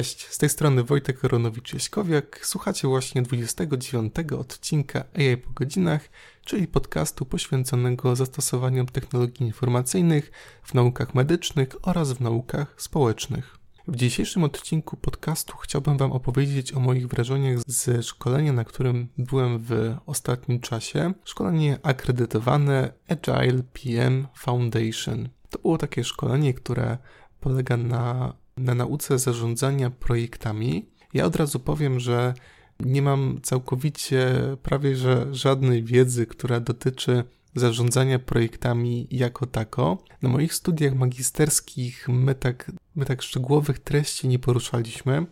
Cześć, z tej strony Wojtek Koronowicz-Jaśkowiak. Słuchacie właśnie 29 odcinka AI po godzinach, czyli podcastu poświęconego zastosowaniom technologii informacyjnych w naukach medycznych oraz w naukach społecznych. W dzisiejszym odcinku podcastu chciałbym Wam opowiedzieć o moich wrażeniach ze szkolenia, na którym byłem w ostatnim czasie. Szkolenie akredytowane Agile PM Foundation. To było takie szkolenie, które polega na na nauce zarządzania projektami. Ja od razu powiem, że nie mam całkowicie prawie że żadnej wiedzy, która dotyczy zarządzania projektami jako tako. Na moich studiach magisterskich my tak, my tak szczegółowych treści nie poruszaliśmy.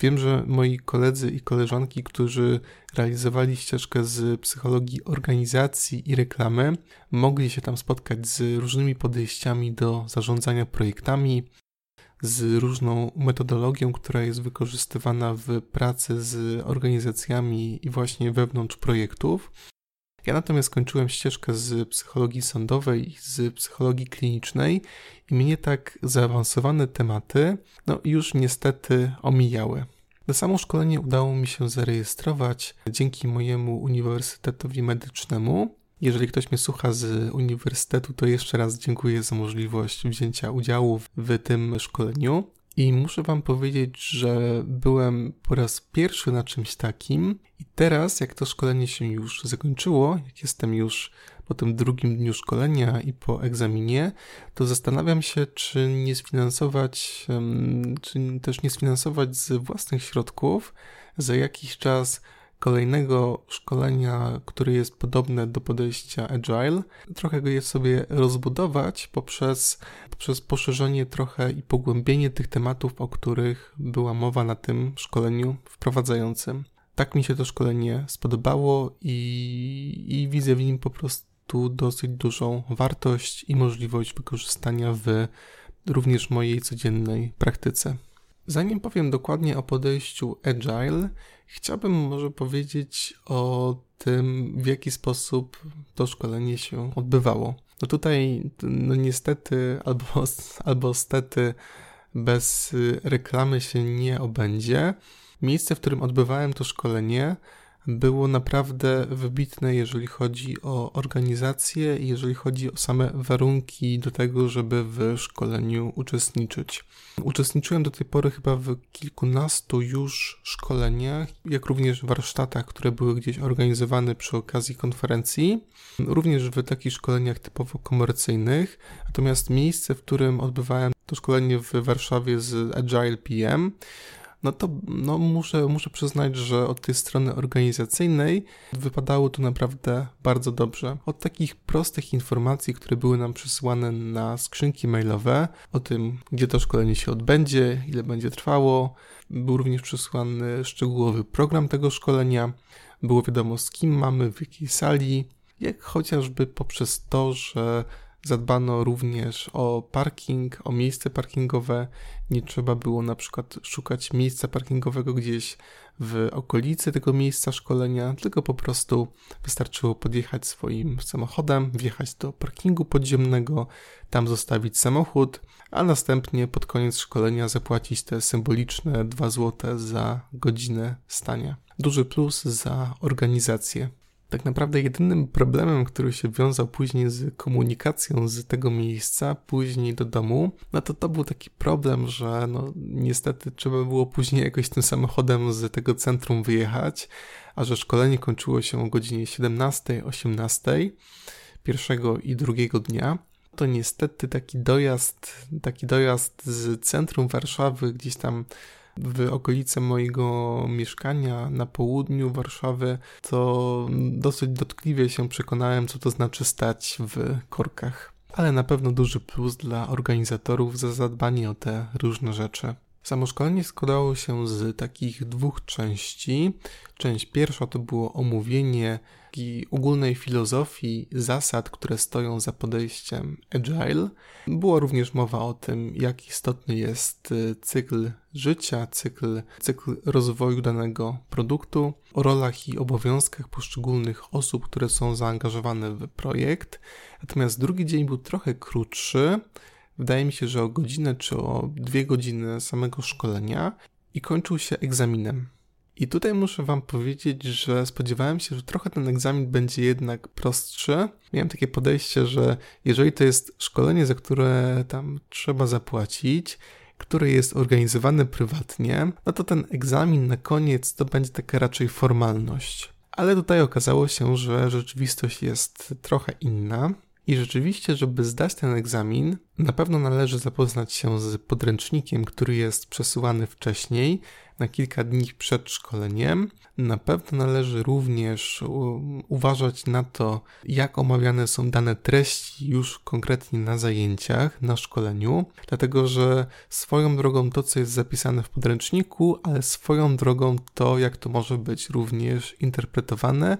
Wiem, że moi koledzy i koleżanki, którzy realizowali ścieżkę z psychologii organizacji i reklamy, mogli się tam spotkać z różnymi podejściami do zarządzania projektami, z różną metodologią, która jest wykorzystywana w pracy z organizacjami i właśnie wewnątrz projektów. Ja natomiast kończyłem ścieżkę z psychologii sądowej i z psychologii klinicznej i mnie tak zaawansowane tematy no już niestety omijały. Na samo szkolenie udało mi się zarejestrować dzięki mojemu uniwersytetowi medycznemu, jeżeli ktoś mnie słucha z uniwersytetu, to jeszcze raz dziękuję za możliwość wzięcia udziału w tym szkoleniu. I muszę Wam powiedzieć, że byłem po raz pierwszy na czymś takim, i teraz, jak to szkolenie się już zakończyło, jak jestem już po tym drugim dniu szkolenia i po egzaminie, to zastanawiam się, czy nie sfinansować, czy też nie sfinansować z własnych środków za jakiś czas kolejnego szkolenia, które jest podobne do podejścia Agile, trochę go je sobie rozbudować poprzez, poprzez poszerzenie trochę i pogłębienie tych tematów, o których była mowa na tym szkoleniu wprowadzającym. Tak mi się to szkolenie spodobało i, i widzę w nim po prostu dosyć dużą wartość i możliwość wykorzystania w również mojej codziennej praktyce. Zanim powiem dokładnie o podejściu Agile, chciałbym może powiedzieć o tym, w jaki sposób to szkolenie się odbywało. No tutaj, no niestety, albo, albo stety, bez reklamy się nie obędzie. Miejsce, w którym odbywałem to szkolenie, było naprawdę wybitne, jeżeli chodzi o organizację i jeżeli chodzi o same warunki do tego, żeby w szkoleniu uczestniczyć. Uczestniczyłem do tej pory chyba w kilkunastu już szkoleniach, jak również warsztatach, które były gdzieś organizowane przy okazji konferencji, również w takich szkoleniach typowo komercyjnych. Natomiast miejsce, w którym odbywałem to szkolenie w Warszawie z Agile PM, no to no muszę, muszę przyznać, że od tej strony organizacyjnej wypadało to naprawdę bardzo dobrze. Od takich prostych informacji, które były nam przysłane na skrzynki mailowe, o tym, gdzie to szkolenie się odbędzie, ile będzie trwało, był również przysłany szczegółowy program tego szkolenia, było wiadomo z kim mamy, w jakiej sali, jak chociażby poprzez to, że Zadbano również o parking, o miejsce parkingowe. Nie trzeba było na przykład szukać miejsca parkingowego gdzieś w okolicy tego miejsca szkolenia, tylko po prostu wystarczyło podjechać swoim samochodem, wjechać do parkingu podziemnego, tam zostawić samochód, a następnie pod koniec szkolenia zapłacić te symboliczne 2 zł za godzinę stania. Duży plus za organizację. Tak naprawdę jedynym problemem, który się wiązał później z komunikacją z tego miejsca, później do domu, no to to był taki problem, że no niestety trzeba było później jakoś tym samochodem z tego centrum wyjechać, a że szkolenie kończyło się o godzinie 17-18 pierwszego i drugiego dnia, to niestety taki dojazd, taki dojazd z centrum Warszawy gdzieś tam w okolice mojego mieszkania na południu Warszawy, to dosyć dotkliwie się przekonałem, co to znaczy stać w korkach. Ale na pewno duży plus dla organizatorów za zadbanie o te różne rzeczy. Samo szkolenie składało się z takich dwóch części. Część pierwsza to było omówienie ogólnej filozofii zasad, które stoją za podejściem agile. Była również mowa o tym, jak istotny jest y, cykl życia, cykl, cykl rozwoju danego produktu, o rolach i obowiązkach poszczególnych osób, które są zaangażowane w projekt. Natomiast drugi dzień był trochę krótszy. Wydaje mi się, że o godzinę czy o dwie godziny samego szkolenia i kończył się egzaminem. I tutaj muszę Wam powiedzieć, że spodziewałem się, że trochę ten egzamin będzie jednak prostszy. Miałem takie podejście, że jeżeli to jest szkolenie, za które tam trzeba zapłacić, które jest organizowane prywatnie, no to ten egzamin na koniec to będzie taka raczej formalność. Ale tutaj okazało się, że rzeczywistość jest trochę inna. I rzeczywiście, żeby zdać ten egzamin, na pewno należy zapoznać się z podręcznikiem, który jest przesyłany wcześniej, na kilka dni przed szkoleniem. Na pewno należy również uważać na to, jak omawiane są dane treści już konkretnie na zajęciach, na szkoleniu, dlatego że swoją drogą to, co jest zapisane w podręczniku, ale swoją drogą to, jak to może być również interpretowane,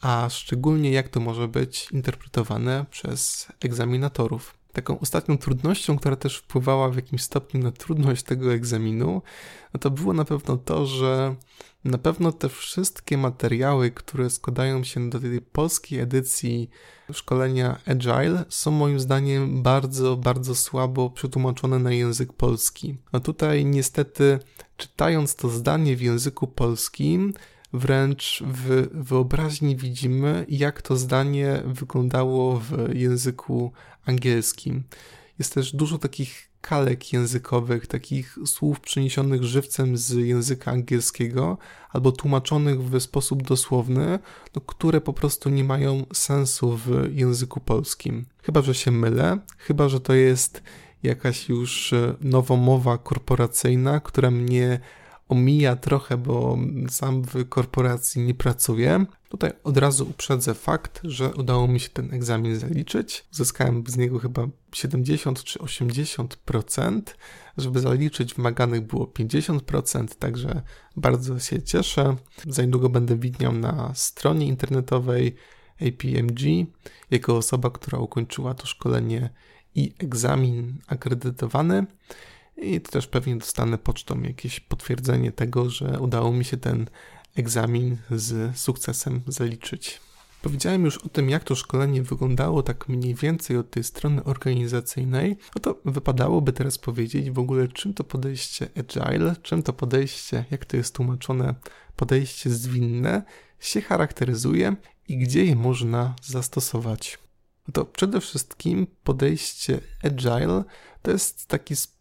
a szczególnie jak to może być interpretowane przez egzaminatorów. Taką ostatnią trudnością, która też wpływała w jakimś stopniu na trudność tego egzaminu, no to było na pewno to, że na pewno te wszystkie materiały, które składają się do tej polskiej edycji szkolenia Agile, są moim zdaniem bardzo, bardzo słabo przetłumaczone na język polski. A tutaj niestety, czytając to zdanie w języku polskim, wręcz w wyobraźni widzimy, jak to zdanie wyglądało w języku angielskim. Jest też dużo takich kalek językowych, takich słów przeniesionych żywcem z języka angielskiego albo tłumaczonych w sposób dosłowny, no, które po prostu nie mają sensu w języku polskim. Chyba, że się mylę, chyba, że to jest jakaś już nowomowa korporacyjna, która mnie omija trochę, bo sam w korporacji nie pracuję. Tutaj od razu uprzedzę fakt, że udało mi się ten egzamin zaliczyć. Uzyskałem z niego chyba 70 czy 80%. Żeby zaliczyć wymaganych było 50%, także bardzo się cieszę. Za niedługo będę widniał na stronie internetowej APMG jako osoba, która ukończyła to szkolenie i egzamin akredytowany. I też pewnie dostanę pocztą jakieś potwierdzenie tego, że udało mi się ten egzamin z sukcesem zaliczyć. Powiedziałem już o tym, jak to szkolenie wyglądało tak mniej więcej od tej strony organizacyjnej, no to wypadałoby teraz powiedzieć w ogóle, czym to podejście agile, czym to podejście, jak to jest tłumaczone, podejście zwinne się charakteryzuje i gdzie je można zastosować. No to przede wszystkim podejście agile to jest taki sposób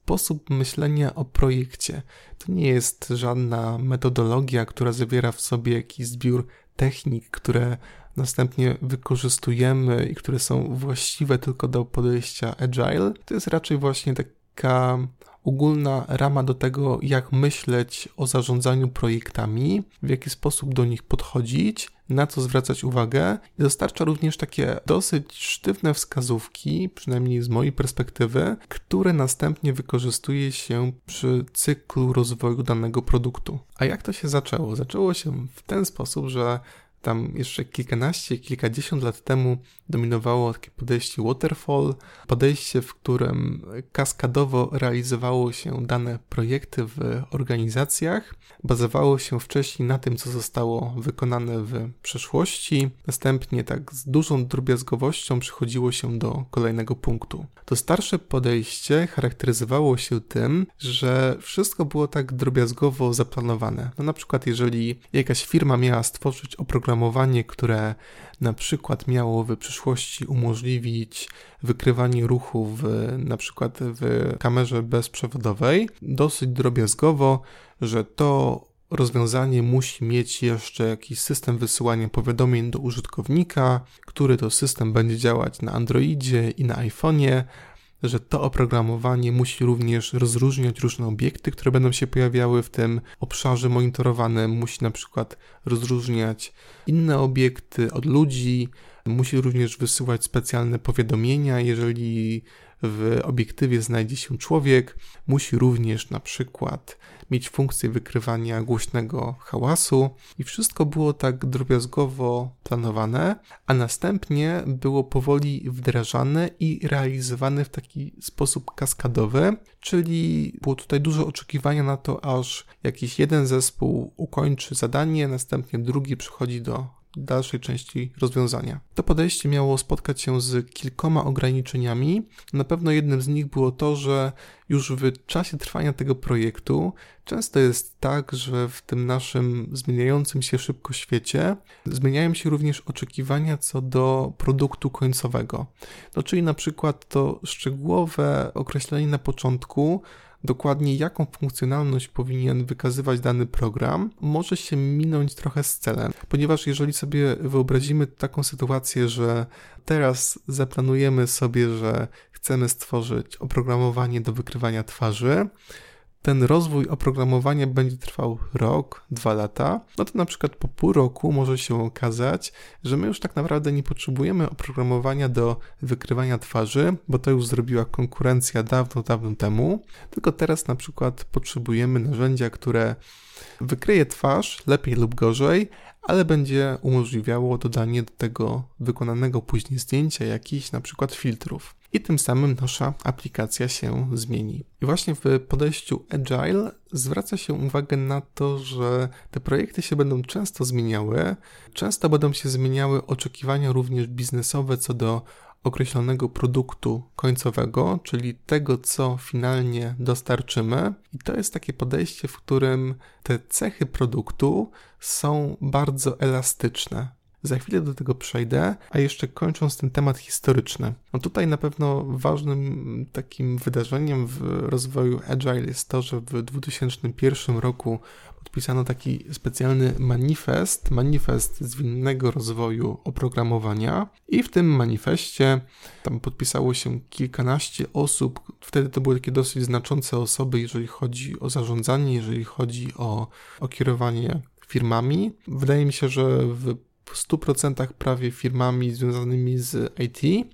myślenia o projekcie. To nie jest żadna metodologia, która zawiera w sobie jakiś zbiór technik, które następnie wykorzystujemy i które są właściwe tylko do podejścia agile. To jest raczej właśnie taka ogólna rama do tego, jak myśleć o zarządzaniu projektami, w jaki sposób do nich podchodzić, na co zwracać uwagę. I dostarcza również takie dosyć sztywne wskazówki, przynajmniej z mojej perspektywy, które następnie wykorzystuje się przy cyklu rozwoju danego produktu. A jak to się zaczęło? Zaczęło się w ten sposób, że tam jeszcze kilkanaście, kilkadziesiąt lat temu dominowało takie podejście waterfall, podejście, w którym kaskadowo realizowało się dane projekty w organizacjach, bazowało się wcześniej na tym, co zostało wykonane w przeszłości, następnie tak z dużą drobiazgowością przychodziło się do kolejnego punktu. To starsze podejście charakteryzowało się tym, że wszystko było tak drobiazgowo zaplanowane. No na przykład jeżeli jakaś firma miała stworzyć oprogramowanie, które na przykład miało w przyszłości umożliwić wykrywanie ruchu w, na przykład w kamerze bezprzewodowej, dosyć drobiazgowo, że to rozwiązanie musi mieć jeszcze jakiś system wysyłania powiadomień do użytkownika, który to system będzie działać na Androidzie i na iPhone'ie, że to oprogramowanie musi również rozróżniać różne obiekty, które będą się pojawiały w tym obszarze monitorowanym, musi na przykład rozróżniać inne obiekty od ludzi, musi również wysyłać specjalne powiadomienia, jeżeli w obiektywie znajdzie się człowiek, musi również na przykład mieć funkcję wykrywania głośnego hałasu i wszystko było tak drobiazgowo planowane, a następnie było powoli wdrażane i realizowane w taki sposób kaskadowy, czyli było tutaj dużo oczekiwania na to, aż jakiś jeden zespół ukończy zadanie, następnie drugi przychodzi do dalszej części rozwiązania. To podejście miało spotkać się z kilkoma ograniczeniami. Na pewno jednym z nich było to, że już w czasie trwania tego projektu często jest tak, że w tym naszym zmieniającym się szybko świecie zmieniają się również oczekiwania co do produktu końcowego. No, czyli na przykład to szczegółowe określenie na początku, dokładnie jaką funkcjonalność powinien wykazywać dany program, może się minąć trochę z celem, ponieważ jeżeli sobie wyobrazimy taką sytuację, że teraz zaplanujemy sobie, że chcemy stworzyć oprogramowanie do wykrywania twarzy, ten rozwój oprogramowania będzie trwał rok, dwa lata, no to na przykład po pół roku może się okazać, że my już tak naprawdę nie potrzebujemy oprogramowania do wykrywania twarzy, bo to już zrobiła konkurencja dawno, dawno temu, tylko teraz na przykład potrzebujemy narzędzia, które wykryje twarz lepiej lub gorzej, ale będzie umożliwiało dodanie do tego wykonanego później zdjęcia jakichś na przykład filtrów i tym samym nasza aplikacja się zmieni. I właśnie w podejściu Agile zwraca się uwagę na to, że te projekty się będą często zmieniały, często będą się zmieniały oczekiwania również biznesowe co do określonego produktu końcowego, czyli tego, co finalnie dostarczymy. I to jest takie podejście, w którym te cechy produktu są bardzo elastyczne. Za chwilę do tego przejdę, a jeszcze kończąc ten temat historyczny. No tutaj na pewno ważnym takim wydarzeniem w rozwoju Agile jest to, że w 2001 roku podpisano taki specjalny manifest, manifest zwinnego rozwoju oprogramowania i w tym manifestie tam podpisało się kilkanaście osób, wtedy to były takie dosyć znaczące osoby, jeżeli chodzi o zarządzanie, jeżeli chodzi o, o kierowanie firmami. Wydaje mi się, że w w 100% prawie firmami związanymi z IT.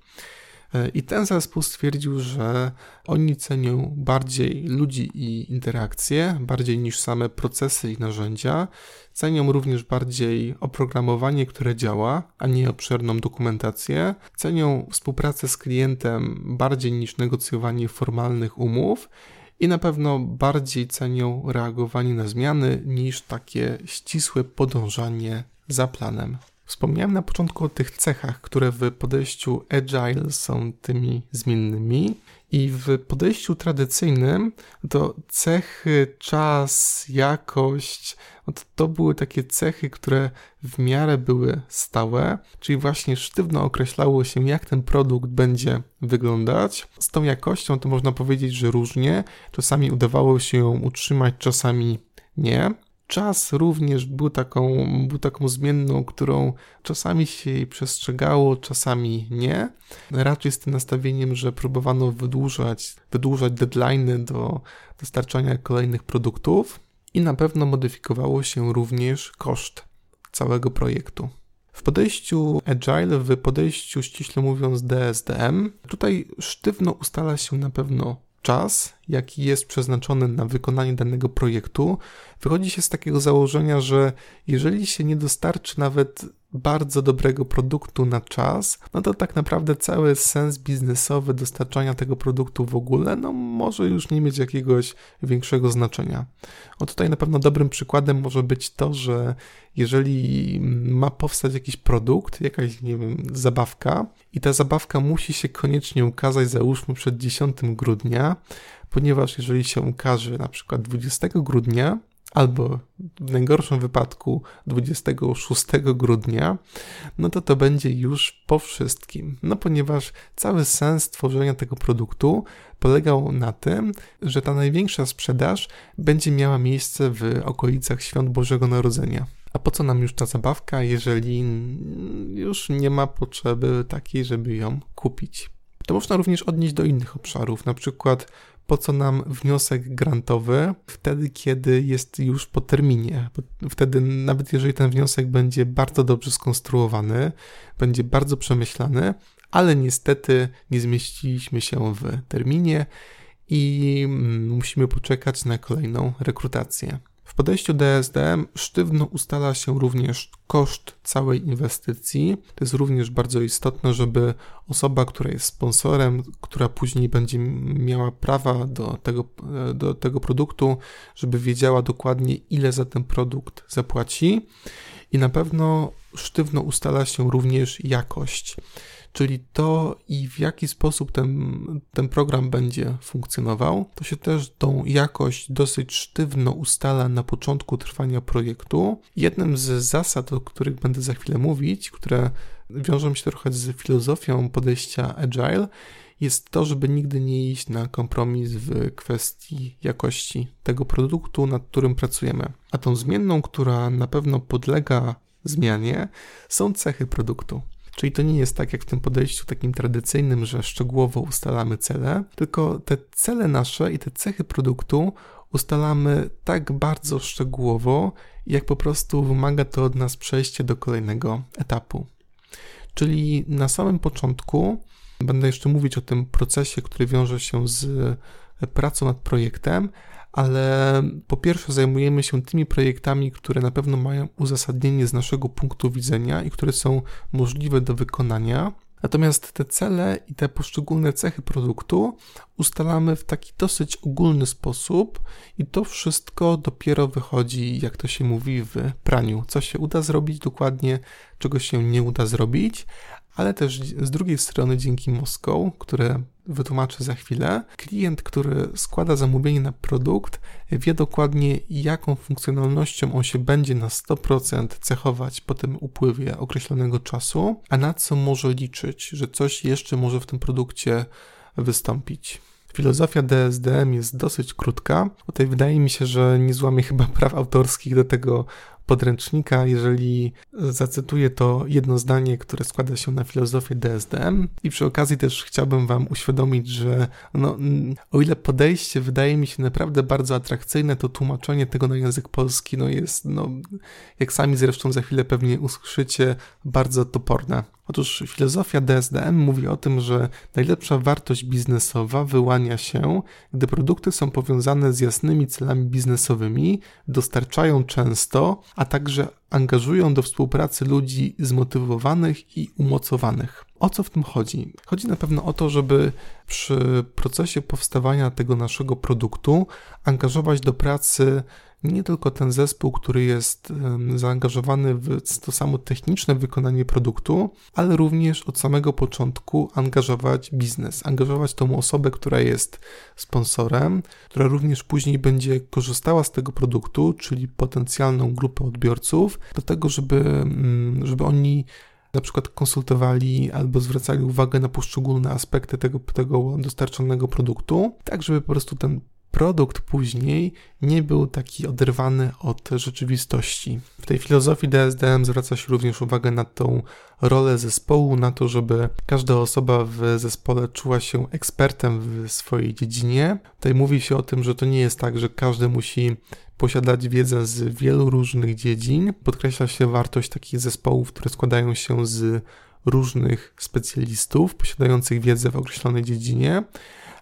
E, I ten zespół stwierdził, że oni cenią bardziej ludzi i interakcje, bardziej niż same procesy i narzędzia. Cenią również bardziej oprogramowanie, które działa, a nie obszerną dokumentację. Cenią współpracę z klientem bardziej niż negocjowanie formalnych umów. I na pewno bardziej cenią reagowanie na zmiany niż takie ścisłe podążanie za planem. Wspomniałem na początku o tych cechach, które w podejściu agile są tymi zmiennymi. I w podejściu tradycyjnym to cechy, czas, jakość, no to, to były takie cechy, które w miarę były stałe, czyli właśnie sztywno określało się, jak ten produkt będzie wyglądać. Z tą jakością to można powiedzieć, że różnie. Czasami udawało się ją utrzymać, czasami nie czas również był taką, był taką zmienną, którą czasami się jej przestrzegało, czasami nie. Raczej z tym nastawieniem, że próbowano wydłużać, wydłużać deadlines do dostarczania kolejnych produktów i na pewno modyfikowało się również koszt całego projektu. W podejściu Agile, w podejściu ściśle mówiąc DSDM, tutaj sztywno ustala się na pewno czas, jaki jest przeznaczony na wykonanie danego projektu, wychodzi się z takiego założenia, że jeżeli się nie dostarczy nawet bardzo dobrego produktu na czas, no to tak naprawdę cały sens biznesowy dostarczania tego produktu w ogóle, no może już nie mieć jakiegoś większego znaczenia. O tutaj na pewno dobrym przykładem może być to, że jeżeli ma powstać jakiś produkt, jakaś, nie wiem, zabawka i ta zabawka musi się koniecznie ukazać, załóżmy przed 10 grudnia, ponieważ jeżeli się ukaże na przykład 20 grudnia, albo w najgorszym wypadku 26 grudnia, no to to będzie już po wszystkim. No ponieważ cały sens tworzenia tego produktu polegał na tym, że ta największa sprzedaż będzie miała miejsce w okolicach świąt Bożego Narodzenia. A po co nam już ta zabawka, jeżeli już nie ma potrzeby takiej, żeby ją kupić? To można również odnieść do innych obszarów, na przykład po co nam wniosek grantowy wtedy, kiedy jest już po terminie. Wtedy, nawet jeżeli ten wniosek będzie bardzo dobrze skonstruowany, będzie bardzo przemyślany, ale niestety nie zmieściliśmy się w terminie i mm, musimy poczekać na kolejną rekrutację. W podejściu DSDM sztywno ustala się również koszt całej inwestycji. To jest również bardzo istotne, żeby osoba, która jest sponsorem, która później będzie miała prawa do tego, do tego produktu, żeby wiedziała dokładnie, ile za ten produkt zapłaci. I na pewno sztywno ustala się również jakość czyli to i w jaki sposób ten, ten program będzie funkcjonował, to się też tą jakość dosyć sztywno ustala na początku trwania projektu. Jednym z zasad, o których będę za chwilę mówić, które wiążą się trochę z filozofią podejścia agile, jest to, żeby nigdy nie iść na kompromis w kwestii jakości tego produktu, nad którym pracujemy. A tą zmienną, która na pewno podlega zmianie, są cechy produktu. Czyli to nie jest tak jak w tym podejściu takim tradycyjnym, że szczegółowo ustalamy cele, tylko te cele nasze i te cechy produktu ustalamy tak bardzo szczegółowo, jak po prostu wymaga to od nas przejście do kolejnego etapu. Czyli na samym początku będę jeszcze mówić o tym procesie, który wiąże się z pracą nad projektem, ale po pierwsze zajmujemy się tymi projektami, które na pewno mają uzasadnienie z naszego punktu widzenia i które są możliwe do wykonania. Natomiast te cele i te poszczególne cechy produktu ustalamy w taki dosyć ogólny sposób, i to wszystko dopiero wychodzi, jak to się mówi, w praniu. Co się uda zrobić dokładnie, czego się nie uda zrobić, ale też z drugiej strony dzięki Moscow, które wytłumaczę za chwilę, klient, który składa zamówienie na produkt, wie dokładnie jaką funkcjonalnością on się będzie na 100% cechować po tym upływie określonego czasu, a na co może liczyć, że coś jeszcze może w tym produkcie wystąpić. Filozofia DSDM jest dosyć krótka. Tutaj wydaje mi się, że nie złamie chyba praw autorskich do tego podręcznika, jeżeli zacytuję to jedno zdanie, które składa się na filozofię DSDM. I przy okazji też chciałbym Wam uświadomić, że no, o ile podejście wydaje mi się naprawdę bardzo atrakcyjne, to tłumaczenie tego na język polski no, jest, no, jak sami zresztą za chwilę pewnie usłyszycie, bardzo toporne. Otóż filozofia DSDM mówi o tym, że najlepsza wartość biznesowa wyłania się, gdy produkty są powiązane z jasnymi celami biznesowymi, dostarczają często, a także angażują do współpracy ludzi zmotywowanych i umocowanych. O co w tym chodzi? Chodzi na pewno o to, żeby przy procesie powstawania tego naszego produktu angażować do pracy nie tylko ten zespół, który jest zaangażowany w to samo techniczne wykonanie produktu, ale również od samego początku angażować biznes, angażować tą osobę, która jest sponsorem, która również później będzie korzystała z tego produktu, czyli potencjalną grupę odbiorców, do tego, żeby, mm, żeby oni na przykład konsultowali albo zwracali uwagę na poszczególne aspekty tego, tego dostarczonego produktu, tak żeby po prostu ten produkt później nie był taki oderwany od rzeczywistości. W tej filozofii DSDM zwraca się również uwagę na tą rolę zespołu, na to, żeby każda osoba w zespole czuła się ekspertem w swojej dziedzinie. Tutaj mówi się o tym, że to nie jest tak, że każdy musi posiadać wiedzę z wielu różnych dziedzin. Podkreśla się wartość takich zespołów, które składają się z różnych specjalistów posiadających wiedzę w określonej dziedzinie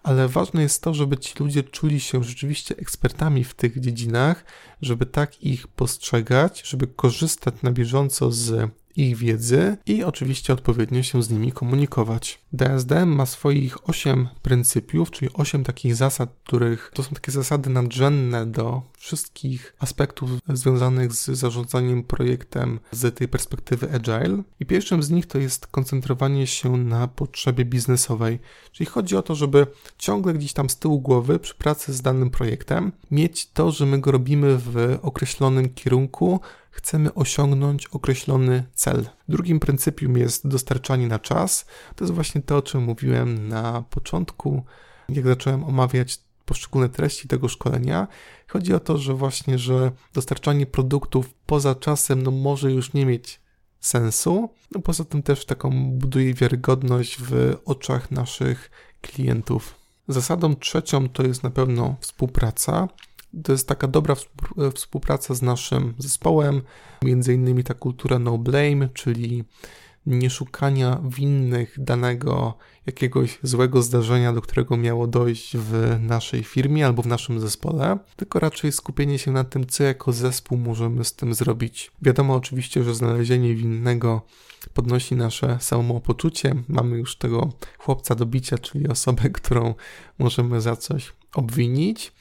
ale ważne jest to, żeby ci ludzie czuli się rzeczywiście ekspertami w tych dziedzinach, żeby tak ich postrzegać, żeby korzystać na bieżąco z ich wiedzy i oczywiście odpowiednio się z nimi komunikować. DSDM ma swoich 8 pryncypiów, czyli 8 takich zasad, których to są takie zasady nadrzędne do wszystkich aspektów związanych z zarządzaniem projektem z tej perspektywy agile. I pierwszym z nich to jest koncentrowanie się na potrzebie biznesowej, czyli chodzi o to, żeby ciągle gdzieś tam z tyłu głowy przy pracy z danym projektem mieć to, że my go robimy w określonym kierunku, chcemy osiągnąć określony cel. Drugim pryncypium jest dostarczanie na czas. To jest właśnie to, o czym mówiłem na początku, jak zacząłem omawiać poszczególne treści tego szkolenia. Chodzi o to, że właśnie, że dostarczanie produktów poza czasem no, może już nie mieć sensu. No poza tym też taką buduje wiarygodność w oczach naszych klientów. Zasadą trzecią to jest na pewno współpraca. To jest taka dobra współpraca z naszym zespołem, między innymi ta kultura no blame, czyli nie szukania winnych danego jakiegoś złego zdarzenia, do którego miało dojść w naszej firmie albo w naszym zespole, tylko raczej skupienie się na tym, co jako zespół możemy z tym zrobić. Wiadomo oczywiście, że znalezienie winnego podnosi nasze samopoczucie. Mamy już tego chłopca do bicia, czyli osobę, którą możemy za coś obwinić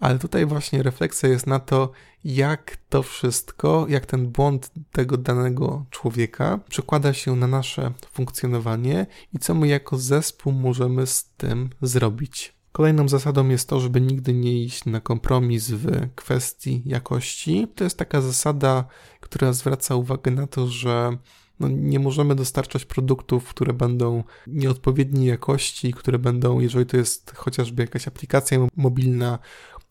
ale tutaj właśnie refleksja jest na to, jak to wszystko, jak ten błąd tego danego człowieka przekłada się na nasze funkcjonowanie i co my jako zespół możemy z tym zrobić. Kolejną zasadą jest to, żeby nigdy nie iść na kompromis w kwestii jakości. To jest taka zasada, która zwraca uwagę na to, że no nie możemy dostarczać produktów, które będą nieodpowiedniej jakości, które będą, jeżeli to jest chociażby jakaś aplikacja mobilna,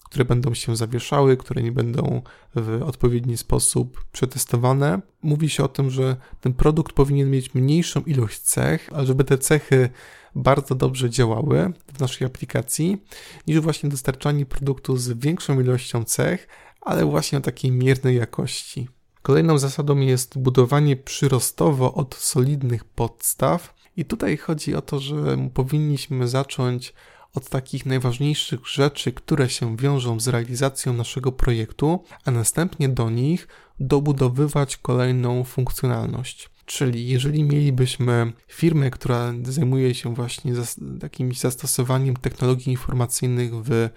które będą się zawieszały, które nie będą w odpowiedni sposób przetestowane. Mówi się o tym, że ten produkt powinien mieć mniejszą ilość cech, ale żeby te cechy bardzo dobrze działały w naszej aplikacji, niż właśnie dostarczanie produktu z większą ilością cech, ale właśnie o takiej miernej jakości. Kolejną zasadą jest budowanie przyrostowo od solidnych podstaw. I tutaj chodzi o to, że powinniśmy zacząć od takich najważniejszych rzeczy, które się wiążą z realizacją naszego projektu, a następnie do nich dobudowywać kolejną funkcjonalność. Czyli jeżeli mielibyśmy firmę, która zajmuje się właśnie takim zastosowaniem technologii informacyjnych w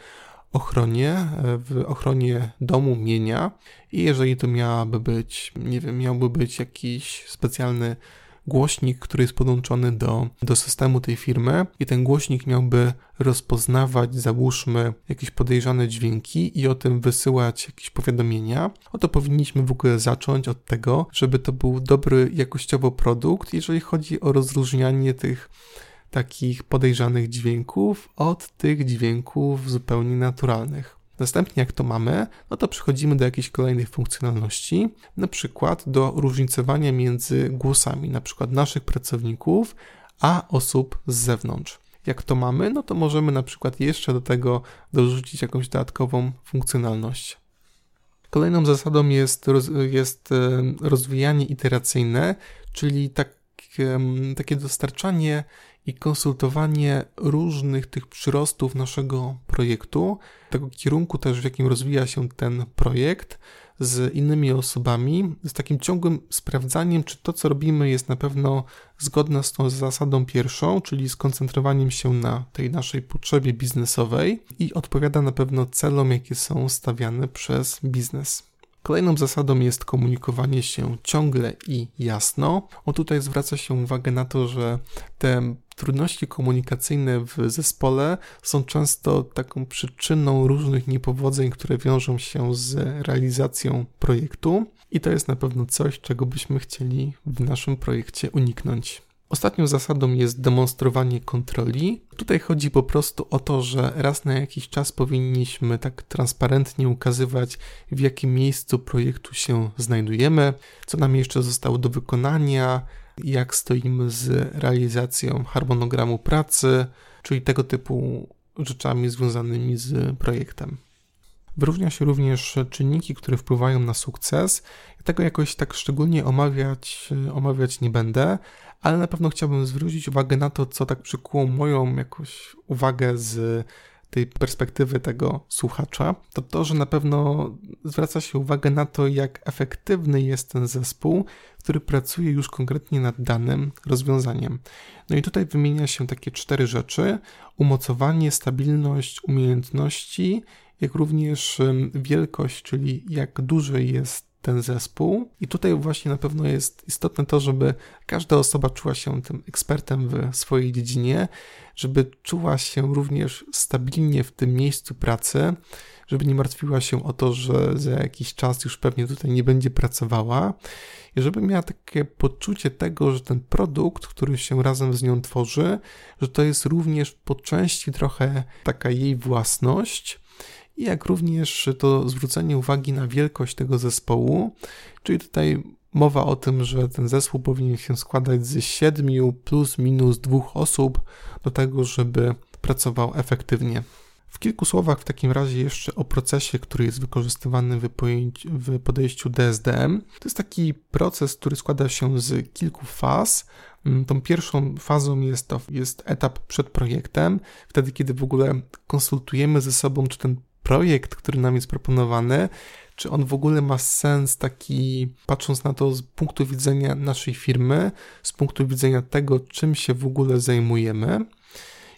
ochronie, w ochronie domu, mienia i jeżeli to miałaby być, nie wiem, miałby być jakiś specjalny głośnik, który jest podłączony do, do systemu tej firmy i ten głośnik miałby rozpoznawać, załóżmy, jakieś podejrzane dźwięki i o tym wysyłać jakieś powiadomienia, o to powinniśmy w ogóle zacząć od tego, żeby to był dobry jakościowo produkt, jeżeli chodzi o rozróżnianie tych takich podejrzanych dźwięków od tych dźwięków zupełnie naturalnych. Następnie jak to mamy, no to przechodzimy do jakichś kolejnych funkcjonalności, na przykład do różnicowania między głosami, na przykład naszych pracowników, a osób z zewnątrz. Jak to mamy, no to możemy na przykład jeszcze do tego dorzucić jakąś dodatkową funkcjonalność. Kolejną zasadą jest, jest e, rozwijanie iteracyjne, czyli tak, takie dostarczanie i konsultowanie różnych tych przyrostów naszego projektu, tego kierunku też, w jakim rozwija się ten projekt z innymi osobami, z takim ciągłym sprawdzaniem, czy to, co robimy, jest na pewno zgodne z tą zasadą pierwszą, czyli skoncentrowaniem się na tej naszej potrzebie biznesowej i odpowiada na pewno celom, jakie są stawiane przez biznes. Kolejną zasadą jest komunikowanie się ciągle i jasno. O tutaj zwraca się uwagę na to, że te trudności komunikacyjne w zespole są często taką przyczyną różnych niepowodzeń, które wiążą się z realizacją projektu, i to jest na pewno coś, czego byśmy chcieli w naszym projekcie uniknąć. Ostatnią zasadą jest demonstrowanie kontroli. Tutaj chodzi po prostu o to, że raz na jakiś czas powinniśmy tak transparentnie ukazywać, w jakim miejscu projektu się znajdujemy, co nam jeszcze zostało do wykonania, jak stoimy z realizacją harmonogramu pracy, czyli tego typu rzeczami związanymi z projektem. Wyróżnia się również czynniki, które wpływają na sukces. Tego jakoś tak szczególnie omawiać, omawiać nie będę, ale na pewno chciałbym zwrócić uwagę na to, co tak przykuło moją jakąś uwagę z tej perspektywy tego słuchacza, to to, że na pewno zwraca się uwagę na to, jak efektywny jest ten zespół, który pracuje już konkretnie nad danym rozwiązaniem. No i tutaj wymienia się takie cztery rzeczy: umocowanie, stabilność, umiejętności, jak również wielkość, czyli jak duży jest ten zespół. I tutaj właśnie na pewno jest istotne to, żeby każda osoba czuła się tym ekspertem w swojej dziedzinie, żeby czuła się również stabilnie w tym miejscu pracy, żeby nie martwiła się o to, że za jakiś czas już pewnie tutaj nie będzie pracowała i żeby miała takie poczucie tego, że ten produkt, który się razem z nią tworzy, że to jest również po części trochę taka jej własność jak również to zwrócenie uwagi na wielkość tego zespołu, czyli tutaj mowa o tym, że ten zespół powinien się składać z siedmiu plus minus dwóch osób do tego, żeby pracował efektywnie. W kilku słowach w takim razie jeszcze o procesie, który jest wykorzystywany w podejściu DSDM. To jest taki proces, który składa się z kilku faz. Mm, tą pierwszą fazą jest, to, jest etap przed projektem, wtedy kiedy w ogóle konsultujemy ze sobą, czy ten projekt, który nam jest proponowany, czy on w ogóle ma sens taki, patrząc na to z punktu widzenia naszej firmy, z punktu widzenia tego, czym się w ogóle zajmujemy.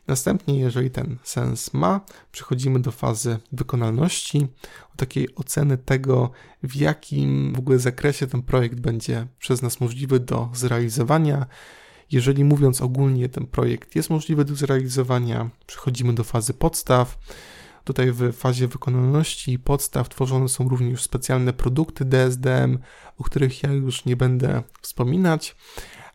Następnie, jeżeli ten sens ma, przechodzimy do fazy wykonalności, takiej oceny tego, w jakim w ogóle zakresie ten projekt będzie przez nas możliwy do zrealizowania. Jeżeli mówiąc ogólnie, ten projekt jest możliwy do zrealizowania, przechodzimy do fazy podstaw. Tutaj w fazie wykonalności podstaw tworzone są również specjalne produkty DSDM, o których ja już nie będę wspominać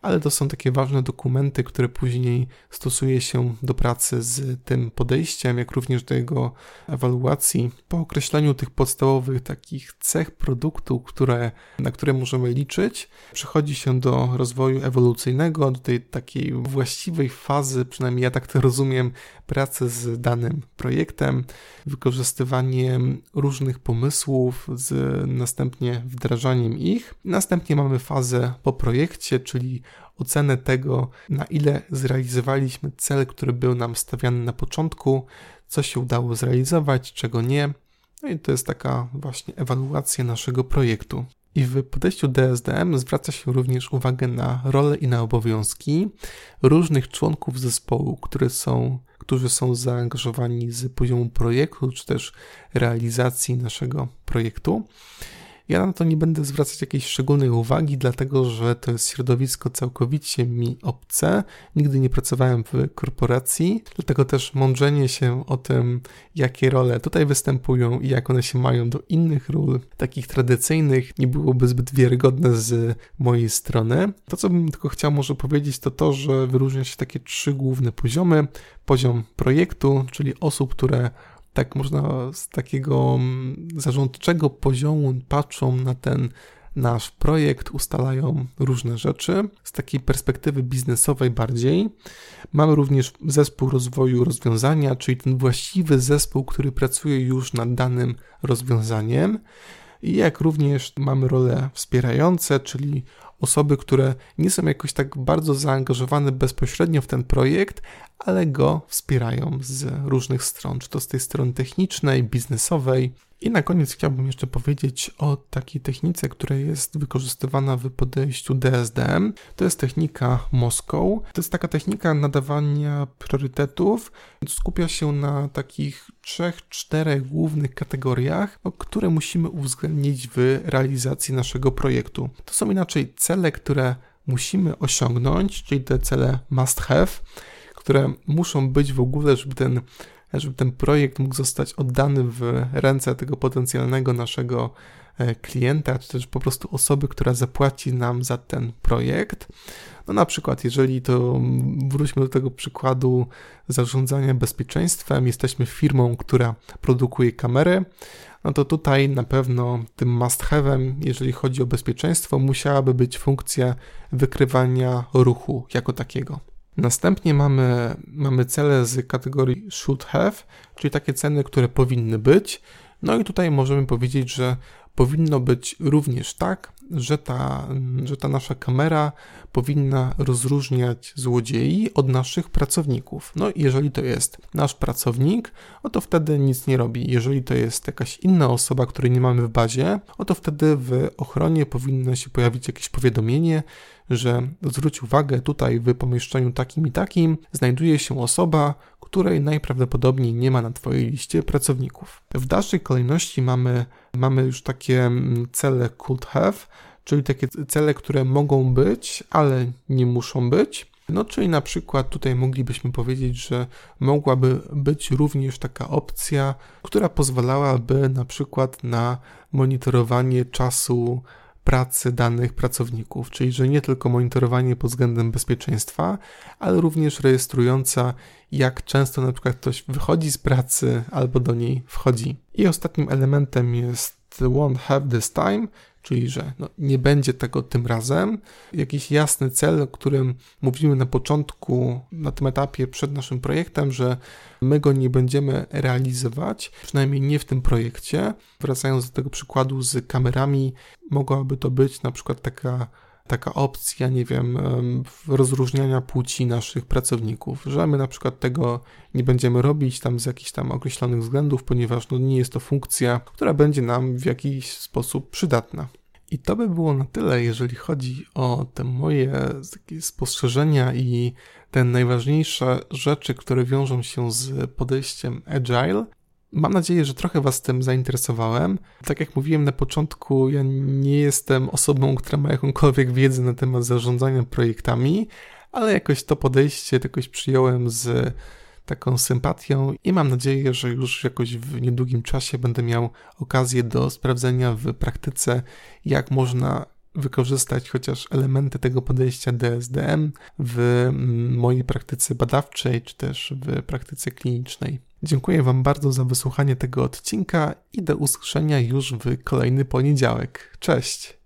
ale to są takie ważne dokumenty, które później stosuje się do pracy z tym podejściem, jak również do jego ewaluacji. Po określeniu tych podstawowych takich cech produktu, które, na które możemy liczyć, przechodzi się do rozwoju ewolucyjnego, do tej takiej właściwej fazy, przynajmniej ja tak to rozumiem, pracy z danym projektem, wykorzystywaniem różnych pomysłów, z następnie wdrażaniem ich. Następnie mamy fazę po projekcie, czyli ocenę tego, na ile zrealizowaliśmy cel, który był nam stawiany na początku, co się udało zrealizować, czego nie. No i to jest taka właśnie ewaluacja naszego projektu. I w podejściu DSDM zwraca się również uwagę na role i na obowiązki różnych członków zespołu, które są, którzy są zaangażowani z poziomu projektu, czy też realizacji naszego projektu. Ja na to nie będę zwracać jakiejś szczególnej uwagi, dlatego że to jest środowisko całkowicie mi obce. Nigdy nie pracowałem w korporacji, dlatego też mądrzenie się o tym, jakie role tutaj występują i jak one się mają do innych ról, takich tradycyjnych, nie byłoby zbyt wiarygodne z mojej strony. To, co bym tylko chciał może powiedzieć, to to, że wyróżnia się takie trzy główne poziomy. Poziom projektu, czyli osób, które tak można z takiego mm, zarządczego poziomu patrzą na ten nasz projekt, ustalają różne rzeczy. Z takiej perspektywy biznesowej bardziej. Mamy również zespół rozwoju rozwiązania, czyli ten właściwy zespół, który pracuje już nad danym rozwiązaniem. I jak również mamy role wspierające, czyli osoby, które nie są jakoś tak bardzo zaangażowane bezpośrednio w ten projekt, ale go wspierają z różnych stron, czy to z tej strony technicznej, biznesowej. I na koniec chciałbym jeszcze powiedzieć o takiej technice, która jest wykorzystywana w podejściu DSDM. To jest technika Moscow. To jest taka technika nadawania priorytetów. Skupia się na takich trzech, czterech głównych kategoriach, które musimy uwzględnić w realizacji naszego projektu. To są inaczej cele, które musimy osiągnąć, czyli te cele must have które muszą być w ogóle, żeby ten, żeby ten projekt mógł zostać oddany w ręce tego potencjalnego naszego e, klienta, czy też po prostu osoby, która zapłaci nam za ten projekt. No na przykład, jeżeli to wróćmy do tego przykładu zarządzania bezpieczeństwem, jesteśmy firmą, która produkuje kamery, no to tutaj na pewno tym must have'em, jeżeli chodzi o bezpieczeństwo, musiałaby być funkcja wykrywania ruchu jako takiego. Następnie mamy, mamy cele z kategorii should have, czyli takie ceny, które powinny być. No i tutaj możemy powiedzieć, że powinno być również tak, że ta, że ta nasza kamera powinna rozróżniać złodziei od naszych pracowników. No i jeżeli to jest nasz pracownik, no to wtedy nic nie robi. Jeżeli to jest jakaś inna osoba, której nie mamy w bazie, no to wtedy w ochronie powinno się pojawić jakieś powiadomienie, że zwróć uwagę, tutaj w pomieszczeniu takim i takim znajduje się osoba, której najprawdopodobniej nie ma na Twojej liście pracowników. W dalszej kolejności mamy, mamy już takie mm, cele could have, czyli takie cele, które mogą być, ale nie muszą być. No, czyli na przykład tutaj moglibyśmy powiedzieć, że mogłaby być również taka opcja, która pozwalałaby na przykład na monitorowanie czasu pracy danych pracowników, czyli że nie tylko monitorowanie pod względem bezpieczeństwa, ale również rejestrująca, jak często na przykład ktoś wychodzi z pracy albo do niej wchodzi. I ostatnim elementem jest won't have this time, czyli że no, nie będzie tego tym razem. Jakiś jasny cel, o którym mówimy na początku, na tym etapie przed naszym projektem, że my go nie będziemy realizować, przynajmniej nie w tym projekcie. Wracając do tego przykładu z kamerami, mogłaby to być na przykład taka taka opcja, nie wiem, rozróżniania płci naszych pracowników, że my na przykład tego nie będziemy robić tam z jakichś tam określonych względów, ponieważ no, nie jest to funkcja, która będzie nam w jakiś sposób przydatna. I to by było na tyle, jeżeli chodzi o te moje spostrzeżenia i te najważniejsze rzeczy, które wiążą się z podejściem agile. Mam nadzieję, że trochę Was tym zainteresowałem. Tak jak mówiłem na początku, ja nie jestem osobą, która ma jakąkolwiek wiedzę na temat zarządzania projektami, ale jakoś to podejście jakoś przyjąłem z taką sympatią i mam nadzieję, że już jakoś w niedługim czasie będę miał okazję do sprawdzenia w praktyce, jak można wykorzystać chociaż elementy tego podejścia DSDM w mm, mojej praktyce badawczej czy też w praktyce klinicznej. Dziękuję Wam bardzo za wysłuchanie tego odcinka i do usłyszenia już w kolejny poniedziałek. Cześć!